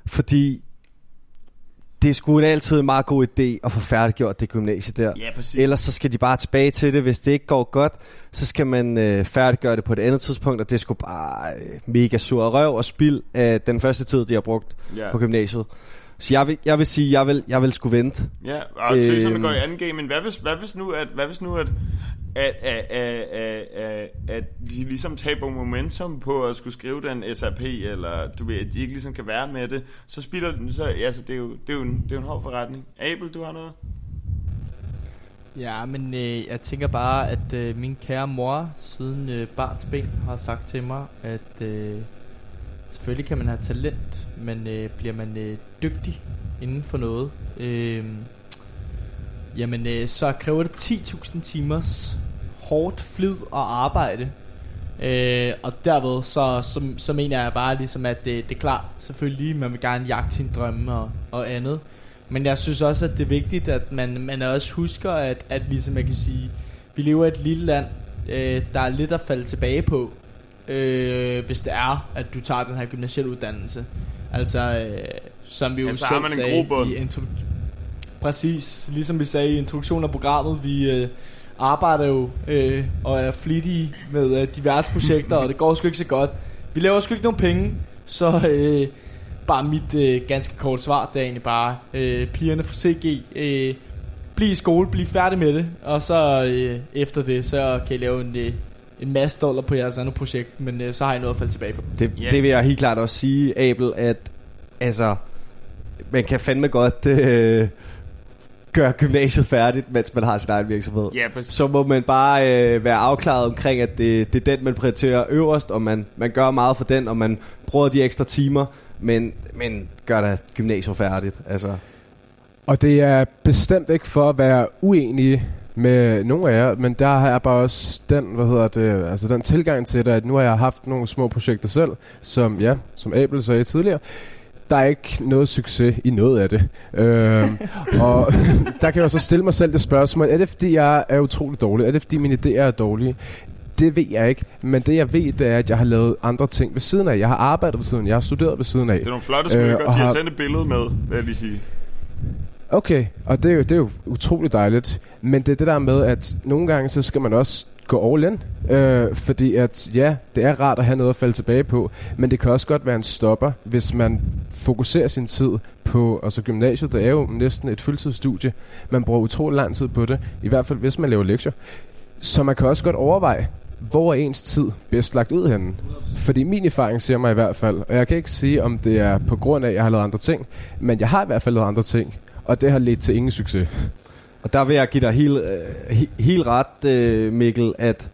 fordi det er sgu altid en meget god idé at få færdiggjort det gymnasie der. ja præcis. Ellers så skal de bare tilbage til det. Hvis det ikke går godt, så skal man øh, færdiggøre det på et andet tidspunkt, og det er sgu bare øh, mega sur røv og spild af den første tid, de har brugt ja. på gymnasiet. Så jeg vil, jeg vil sige, jeg vil, jeg vil sgu vente. Ja, og tøserne Øhm. går i anden game, men hvad hvis, hvad hvis nu, at, hvad hvis nu, at, at, at, at, at, at, at de ligesom taber momentum på at skulle skrive den SAP, eller du ved, at de ikke ligesom kan være med det, så spiller den, så, altså det er jo, det er jo, en, det er jo en hård forretning. Abel, du har noget? Ja, men øh, jeg tænker bare, at øh, min kære mor siden øh, barns ben har sagt til mig, at øh, selvfølgelig kan man have talent, men øh, bliver man øh, dygtig inden for noget, øh, jamen øh, så kræver det 10.000 timers hårdt flid og arbejde. Øh, og derved så, så, så mener jeg bare ligesom, at det, det er klart, selvfølgelig, man vil gerne jagte sine drømme og, og andet. Men jeg synes også, at det er vigtigt, at man, man også husker, at, at ligesom jeg kan sige, vi lever i et lille land, øh, der er lidt at falde tilbage på, øh, hvis det er, at du tager den her gymnasielle uddannelse. Altså, øh, som vi jo Ja, så selv man en sagde grobund. i Præcis, ligesom vi sagde i introduktionen af programmet, vi øh, arbejder jo øh, og er flittige med øh, diverse projekter, og det går sgu ikke så godt. Vi laver sgu ikke nogen penge, så øh, bare mit øh, ganske kort svar, det er egentlig bare, øh, pigerne fra CG, øh, bliv i skole, bliv færdig med det, og så øh, efter det, så kan I lave en, øh, en masse dollar på jeres andet projekt, men øh, så har I noget at falde tilbage på. Det, yeah. det vil jeg helt klart også sige, Abel, at altså, man kan fandme godt øh, gøre gymnasiet færdigt, mens man har sin egen virksomhed. Ja, præcis. Så må man bare øh, være afklaret omkring, at det, det er den, man prioriterer øverst, og man, man gør meget for den, og man bruger de ekstra timer, men, men gør da gymnasiet færdigt. Altså, Og det er bestemt ikke for at være uenig med nogle af jer, men der har jeg bare også den, hvad hedder det, altså den tilgang til det, at nu har jeg haft nogle små projekter selv, som, ja, som Abel sagde tidligere, der er ikke noget succes i noget af det. Øhm, [LAUGHS] og [LAUGHS] der kan jeg så stille mig selv det spørgsmål, er det fordi jeg er utrolig dårlig? Er det fordi mine idéer er dårlige? Det ved jeg ikke, men det jeg ved, det er, at jeg har lavet andre ting ved siden af. Jeg har arbejdet ved siden af, jeg har studeret ved siden af. Det er nogle flotte smykker. Øh, Øh, de har har- sendt et billede med, vil jeg lige sige. Okay, og det er, jo, det er jo utroligt dejligt. Men det er det der med, at nogle gange så skal man også gå all in. Øh, fordi at ja, det er rart at have noget at falde tilbage på, men det kan også godt være en stopper, hvis man fokuserer sin tid på, altså gymnasiet, det er jo næsten et fuldtidsstudie. Man bruger utrolig lang tid på det, i hvert fald hvis man laver lektier. Så man kan også godt overveje, hvor er ens tid bedst lagt ud henne? Fordi min erfaring siger mig i hvert fald, og jeg kan ikke sige, om det er på grund af, at jeg har lavet andre ting, men jeg har i hvert fald lavet andre ting, og det har ledt til ingen succes. Og der vil jeg give dig helt, øh, he, helt ret, øh, Mikkel, at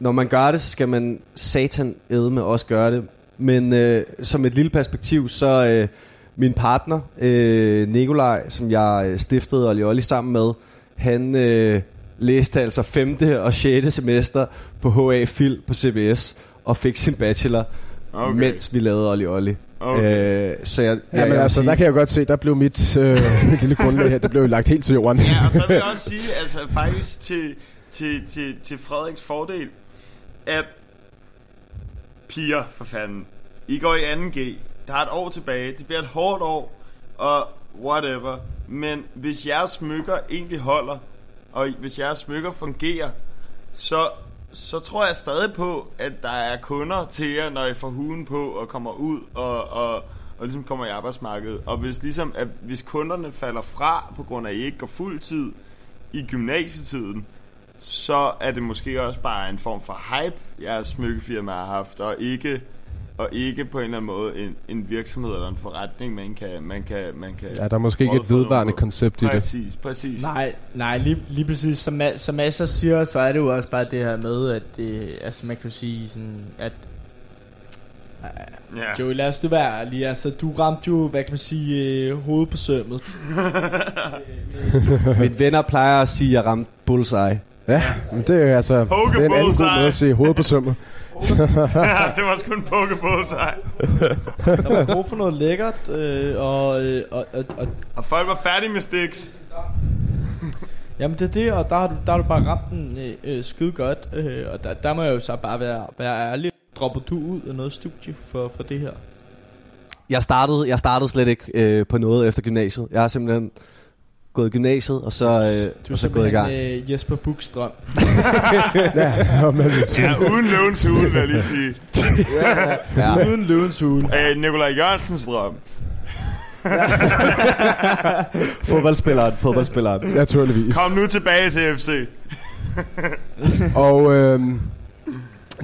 når man gør det, så skal man satan med også gøre det. Men øh, som et lille perspektiv, så øh, min partner, øh, Nikolaj, som jeg øh, stiftede Olli Olli sammen med, han øh, læste altså 5. og 6. semester på HA Fil på CBS og fik sin bachelor, okay. mens vi lavede Olli Olli. Okay. Øh, så jeg, Ja, men jeg altså, sige- der kan jeg godt se, der blev mit, øh, [LAUGHS] mit lille grundlag her, det blev jo lagt helt til jorden. Ja, og så vil jeg [LAUGHS] også sige, altså faktisk til, til, til, til Frederiks fordel, at piger, for fanden, I går i 2G, der er et år tilbage, det bliver et hårdt år, og whatever, men hvis jeres smykker egentlig holder, og hvis jeres smykker fungerer, så, så tror jeg stadig på, at der er kunder til jer, når I får huen på og kommer ud og, og, og ligesom kommer i arbejdsmarkedet. Og hvis, ligesom, at hvis kunderne falder fra, på grund af, at I ikke går fuld tid i gymnasietiden, så er det måske også bare en form for hype, jeres smykkefirma har haft, og ikke, og ikke på en eller anden måde en, en virksomhed eller en forretning, man kan, man kan, man kan Ja, der er måske ikke et vedvarende koncept i det. Præcis, præcis. Nej, nej lige, lige præcis som, som Masser siger, så er det jo også bare det her med, at det, altså man kan sige sådan, at Ja. Joey, lad os nu være ærlige, altså du ramte jo, hvad kan man sige, øh, hovedet på sømmet. [LAUGHS] Mine venner plejer at sige, at jeg ramte bullseye. Ja, men det er altså Poke det er en anden god måde at se hovedet på sømmet. det var sgu en sig. Der var brug for noget lækkert, øh, og, øh, og, og, og Og folk var færdige med sticks. Jamen det er det, og der har du, der har du bare ramt den øh, øh, skide godt, øh, og der, der må jeg jo så bare være, være ærlig. Dropper du ud af noget studie for, for det her? Jeg startede, jeg startede slet ikke øh, på noget efter gymnasiet. Jeg har simpelthen gået i gymnasiet, og så, øh, Du og så gået i gang. Øh, Jesper Bukstrøm. [LAUGHS] Ja, og sige. Ja, uden løvens hule, vil jeg lige sige. Ja. [LAUGHS] Uden løvens hule. Øh, Nikolaj Jørgensens drøm. [LAUGHS] Fodboldspilleren, fodboldspilleren. Naturligvis. Kom nu tilbage til FC. Og øhm,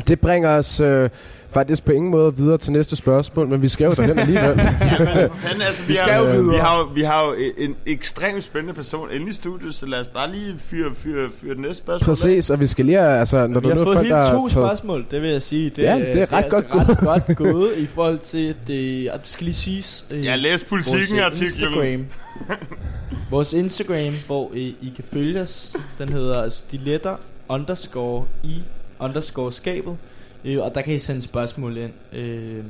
Det bringer os øh, faktisk på ingen måde videre til næste spørgsmål, men vi skal jo derhen alligevel. [LAUGHS] Ja, men for fanden, altså, vi, Vi skal har, jo videre. vi, har, jo- vi har jo en ekstremt spændende person inde i studiet, så lad os bare lige fyre, fyre, fyre det næste spørgsmål. Præcis, og vi skal lige, altså, når Vi du har nu fået hele to spørgsmål, det vil jeg sige. Det, Ja, det er ret altså godt ret godt gået i forhold til det, og det skal lige siges. øh, Jeg læste politikken vores artiklen. Instagram. [LAUGHS] vores Instagram, hvor øh, I kan følge os, den hedder stiletter underscore i underscore skabet. Øh, og der kan I sende spørgsmål ind. Øh,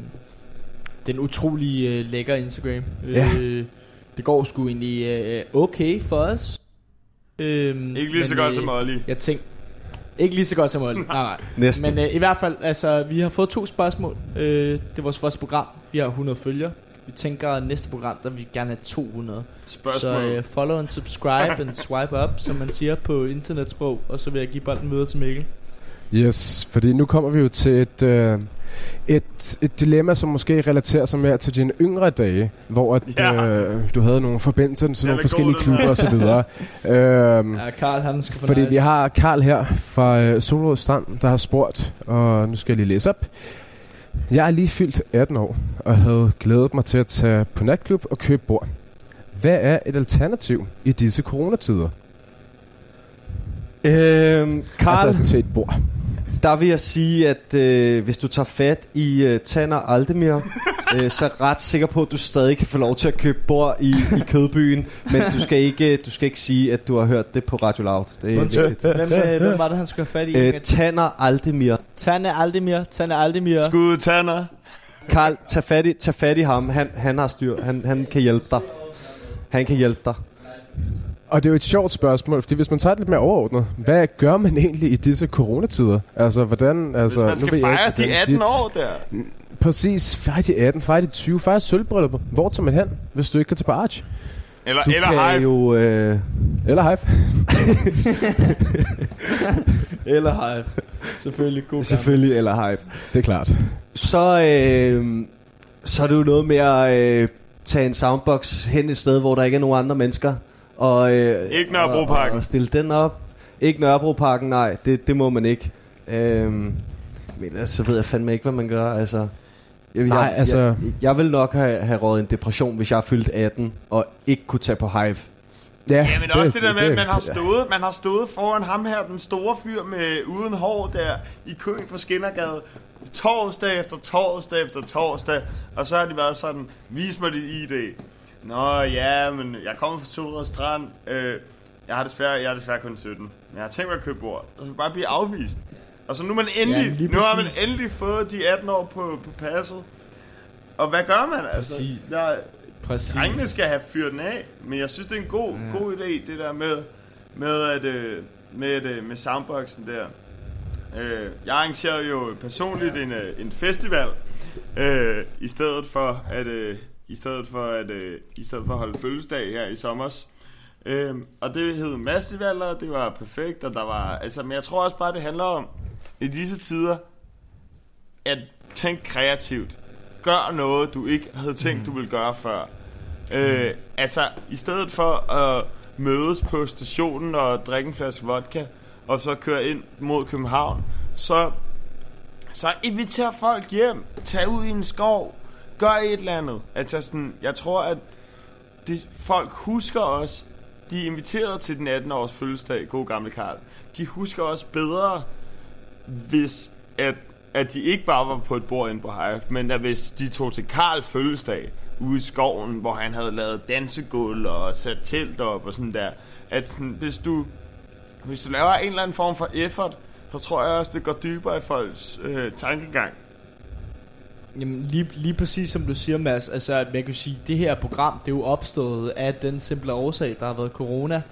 den utrolig øh, lækker Instagram. Ja. Øh, det går sgu egentlig øh, okay for os. Øh, Ikke lige så godt øh, som Olli. Jeg tænkte ikke lige så godt som Olli. nej, nej. Næsten. Men øh, i hvert fald, altså, vi har fået to spørgsmål. Øh, det er vores første program. Vi har 100 følgere. Vi tænker, at næste program, der vil vi gerne have 200. Spørgsmål. Så øh, follow and subscribe and [LAUGHS] swipe up, som man siger på internetsprog. Og så vil jeg give bolden videre til Mikkel. Yes, fordi nu kommer vi jo til et, øh, et, et dilemma, som måske relaterer sig mere til dine yngre dage, hvor at, Ja. øh, du havde nogle forbindelser til nogle forskellige klubber og så videre. [LAUGHS] øhm, Ja, Karl, han skal fordi nice. vi har Karl her fra øh, Solrød Strand, der har spurgt, og nu skal jeg lige læse op. Jeg er lige fyldt 18 år, og havde glædet mig til at tage på natklub og købe bord. Hvad er et alternativ i disse coronatider? Øhm, Karl, Altså til et bord. Der vil jeg sige, at øh, hvis du tager fat i øh, Tanner Aldemir, [LAUGHS] øh, så er jeg ret sikker på, at du stadig kan få lov til at købe bord i, i kødbyen. Men du skal, ikke, du skal ikke sige, at du har hørt det på Radio Loud. Det er vigtigt. Hvem, øh, hvem var det, han skulle have fat i? Øh, Tanner Aldemir. Tanne Aldemir. Tanne Aldemir. Skud Tanner. Karl, tag fat i, tag fat i ham. Han, han har styr. Han, han kan hjælpe dig. Han kan hjælpe dig. Og det er jo et sjovt spørgsmål, fordi hvis man tager det lidt mere overordnet, hvad gør man egentlig i disse coronatider? Altså, hvordan... Altså, Hvis man nu skal jeg fejre ikke, de hvordan 18 dit- år der. Præcis, fejre de 18, fejre de 20, fejre sølvbryllup. Hvor tager man hen, hvis du ikke kan tage på Arch? Eller, Du eller kan Hive. jo... Øh, Eller Hive. [LAUGHS] Eller Hive. Selvfølgelig. God gang. selvfølgelig, eller hype. Det er klart. Så, øh, så er det jo noget med at øh, tage en soundbox hen et sted, hvor der ikke er nogen andre mennesker. Og, øh, Ikke Nørrebroparken. Og, og stille den op. Ikke Nørrebroparken, nej. Det, det må man ikke. Øh, men ellers så ved jeg fandme ikke, hvad man gør. Altså, jeg, Nej, jeg, altså- Jeg, jeg vil nok have, have rådet en depression, hvis jeg er fyldt 18 og ikke kunne tage på Hive. Ja, Ja, men det, også det der med, at man har, stået, man har stået foran ham her, den store fyr med uden hår der, i køen på Skinnergade, torsdag efter torsdag efter torsdag, og så har de været sådan, vis mig dit ID. Nå ja, men jeg kommer fra Solrød Strand, øh, jeg har desværre, jeg er desværre kun 17, men jeg har tænkt mig at købe bord, og så bare blive afvist. Og så nu, er man endelig, Ja, nu har man endelig fået de 18 år på, på passet. Og hvad gør man altså? Præcis. Der, Præcis. Drengene skal have fyret den af, men jeg synes, det er en god, ja. god idé, det der med, med, at, øh, med, at, øh, med soundboxen der. Øh, jeg arrangerer jo personligt en, øh, en festival, øh, i stedet for at, øh, i stedet for at, øh, i stedet for at holde fødselsdag her i sommers. Øh, og det hed Mastivaler, det var perfekt, og der var, altså, men jeg tror også bare, det handler om, i disse tider, at tænke kreativt. Gør noget, du ikke havde tænkt, du ville gøre før. Øh, altså, i stedet for at mødes på stationen og drikke en flaske vodka, og så køre ind mod København, så, så inviter folk hjem. Tag ud i en skov. Gør et eller andet. Altså sådan, jeg tror, at det, folk husker os. De er inviteret til den 18 års fødselsdag, god gamle Karl. De husker os bedre, hvis at, at de ikke bare var på et bord inde på Hive, men at hvis de tog til Karls fødselsdag ude i skoven, hvor han havde lavet dansegulv og sat telt op og sådan der. At sådan, hvis du hvis du laver en eller anden form for effort, så tror jeg også, det går dybere i folks øh, tankegang. Jamen lige, lige præcis som du siger, Mads, altså at man kan sige, det her program, det er jo opstået af den simple årsag, der har været corona,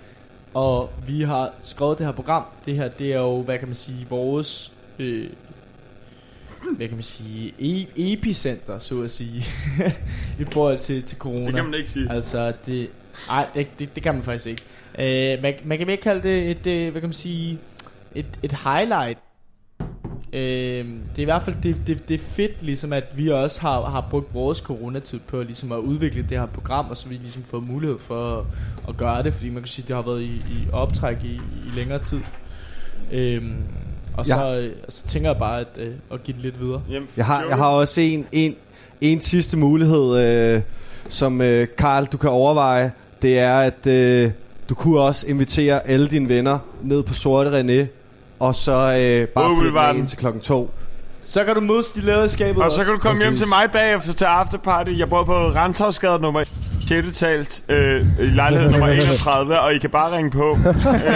og vi har skrevet det her program, det her, det er jo, hvad kan man sige, vores, øh, hvad kan man sige, e- epicenter, så at sige, [LAUGHS] i forhold til, til corona. Det kan man ikke sige. Altså, det, ej, det, det, det kan man faktisk ikke. Øh, man, man kan mere kalde det et, øh, hvad kan man sige, et, et highlight. Øh, det er i hvert fald det, det, det er fedt, ligesom at vi også har, har brugt vores coronatid på ligesom at udvikle det her program, og så vi ligesom fået mulighed for at, at gøre det, fordi man kan sige, det har været i, i optræk i, i længere tid. Øh, Og så, øh, så tænker jeg bare at, øh, at give det lidt videre. Jamen, Jeg har, jeg har også en, en, en sidste mulighed, øh, som øh, Karl, du kan overveje. Det er, at øh, du kunne også invitere alle dine venner ned på Sorte René, og så øh, bare flytte med ind til klokken to. Så kan du mødes de lavede skabet Og så kan du komme hjem Præcis. til mig bagefter til afterparty. Jeg bor på Ranthavsgade nummer 6. talt øh, i lejlighed nummer [LAUGHS] 31, og I kan bare ringe på.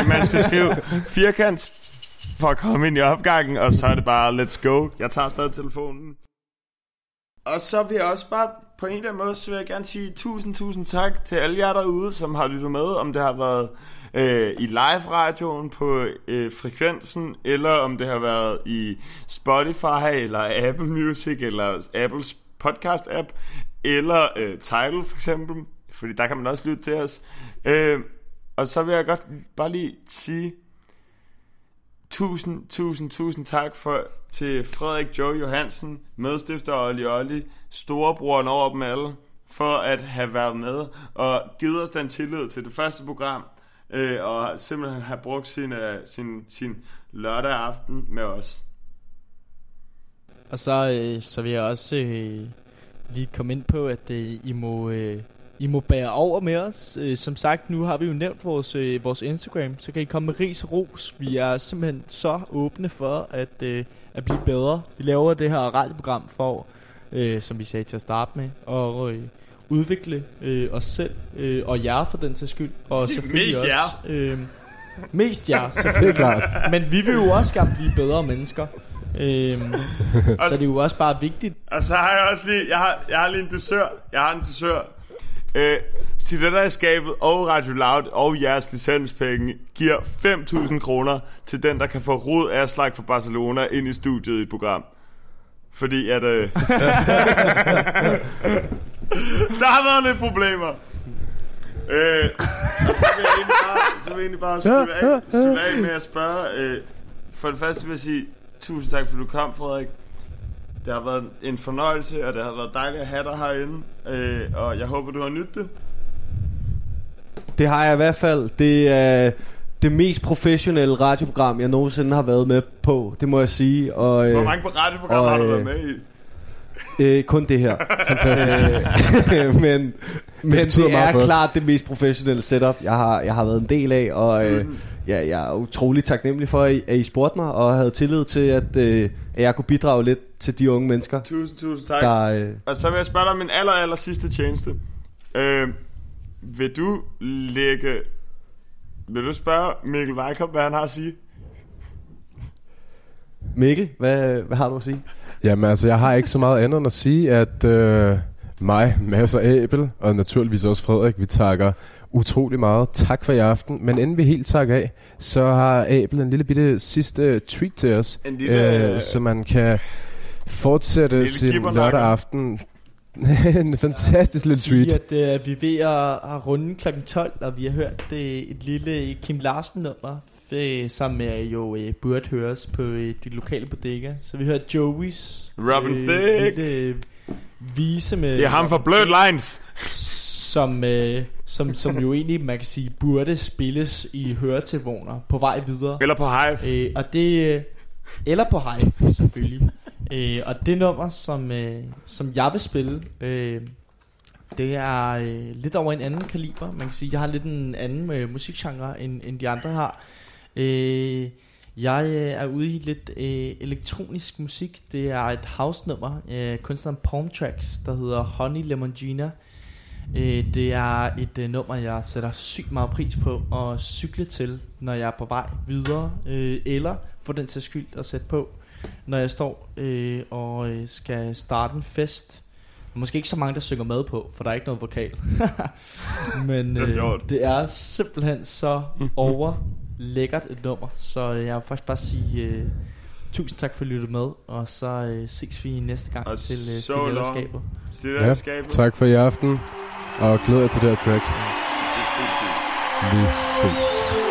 øh, man skal skrive firkant for at komme ind i opgangen, og så er det bare let's go. Jeg tager stadig telefonen. Og så vil jeg også bare på en eller anden måde, så vil jeg gerne sige tusind, tusind tak til alle jer derude, som har lyttet med, om det har været øh, i live-radioen på øh, frekvensen, eller om det har været i Spotify, eller Apple Music, eller Apples podcast-app, eller øh, Tidal for eksempel, fordi der kan man også lytte til os. Øh, og så vil jeg godt bare lige sige tusind, tusind, tusind tak for, til Frederik Joe Johansen, medstifter og Olli Olli, storebroren over dem alle, for at have været med og givet os den tillid til det første program, øh, og simpelthen have brugt sin, øh, sin, sin lørdag aften med os. Og så, øh, så vil jeg også øh, lige komme ind på, at øh, I må... Øh, I må bære over med os. Øh, som sagt, nu har vi jo nævnt vores, øh, vores Instagram, så kan I komme med ris og ros. Vi er simpelthen så åbne for at, øh, at blive bedre. Vi laver det her radioprogram for, øh, som vi sagde til at starte med, og øh, udvikle øh, os selv og øh, og jer for den til skyld. Og selvfølgelig Mest også, jer. Øh, mest jer, [LAUGHS] Det er selvfølgelig. klart. Men vi vil jo også gerne blive bedre mennesker. Øhm, så det er jo også bare vigtigt Og så har jeg også lige, jeg har, jeg har lige en dusør. Jeg har en dusør. Øh, skabet og Radio Loud og jeres licenspenge giver 5.000 kroner til den, der kan få Rod Aslak fra Barcelona ind i studiet i et program. Fordi at... Øh, [LAUGHS] [LAUGHS] [LAUGHS] der har været lidt problemer. Øh, og så vil jeg egentlig bare, så vil jeg egentlig bare slutte af, slutte af med at spørge. Øh, for det første vil jeg sige, tusind tak, for du kom, Frederik. Det har været en fornøjelse, og det har været dejligt at have dig herinde. Øh, og jeg håber, du har nydt det. Det har jeg i hvert fald. Det er det mest professionelle radioprogram, jeg nogensinde har været med på. Det må jeg sige. Og, Hvor øh, mange radioprogrammer har du og, været øh, med i? Øh, kun det her. Fantastisk. Øh, men [LAUGHS] men det, betyder det er klart det mest professionelle setup, jeg har, jeg har været en del af. Og øh, ja, jeg er utrolig taknemmelig for, at I, at I spurgte mig, og havde tillid til, at, øh, at jeg kunne bidrage lidt til de unge mennesker, Tusind, tusind tak. der... Øh, Og så vil jeg spørge dig om min aller, aller sidste tjeneste. Øh, vil du lægge... Vil du spørge Mikkel Weikop, hvad han har at sige? Mikkel, hvad, hvad har du at sige? Jamen altså, jeg har ikke så meget andet end at sige, at øh, mig, Mads og Abel, og naturligvis også Frederik, vi takker utrolig meget. Tak for i aften. Men inden vi helt takker af, så har Abel en lille bitte sidste treat til os, En lille- øh, så man kan fortsætte sin lørdag aften. [LAUGHS] en fantastisk lille sige, treat. at øh, vi er ved at, at runde kl. 12, og vi har hørt øh, et lille Kim Larsen nummer, øh, som er jo øh, burde høres på øh, de lokale bodega. Så vi hørte Joey's Robin Thicke. lille øh, vise med Det er ham fra Blurred Lines. som, øh, som, som jo egentlig, man kan sige, burde spilles i høretelefoner på vej videre. Eller på Hive. Øh, og det øh, eller på Hive selvfølgelig. øh, og det nummer som øh, som jeg vil spille, øh, det er øh, lidt over en anden kaliber. Man kan sige, jeg har lidt en anden øh, musikgenre end, end de andre har. Øh, jeg øh, er ude i lidt øh, elektronisk musik. Det er et house nummer, øh, kunstneren Palm Tracks, der hedder Honey Lemon Gina. Øh, det er et øh, nummer, jeg sætter sygt meget pris på at cykle til, når jeg er på vej videre, øh, eller for den til skyld at sætte på, når jeg står øh, og øh, skal starte en fest. Måske ikke så mange, der synger med på, for der er ikke noget vokal. [LAUGHS] Men Det er øh, det er simpelthen så [LAUGHS] over lækkert et nummer, så jeg vil faktisk bare sige øh, tusind tak for at lytte med, og så øh, ses vi næste gang Og til øh, Stiletterskabet. Ja, tak for i aften, og glæder jer til det her track. Vi ses.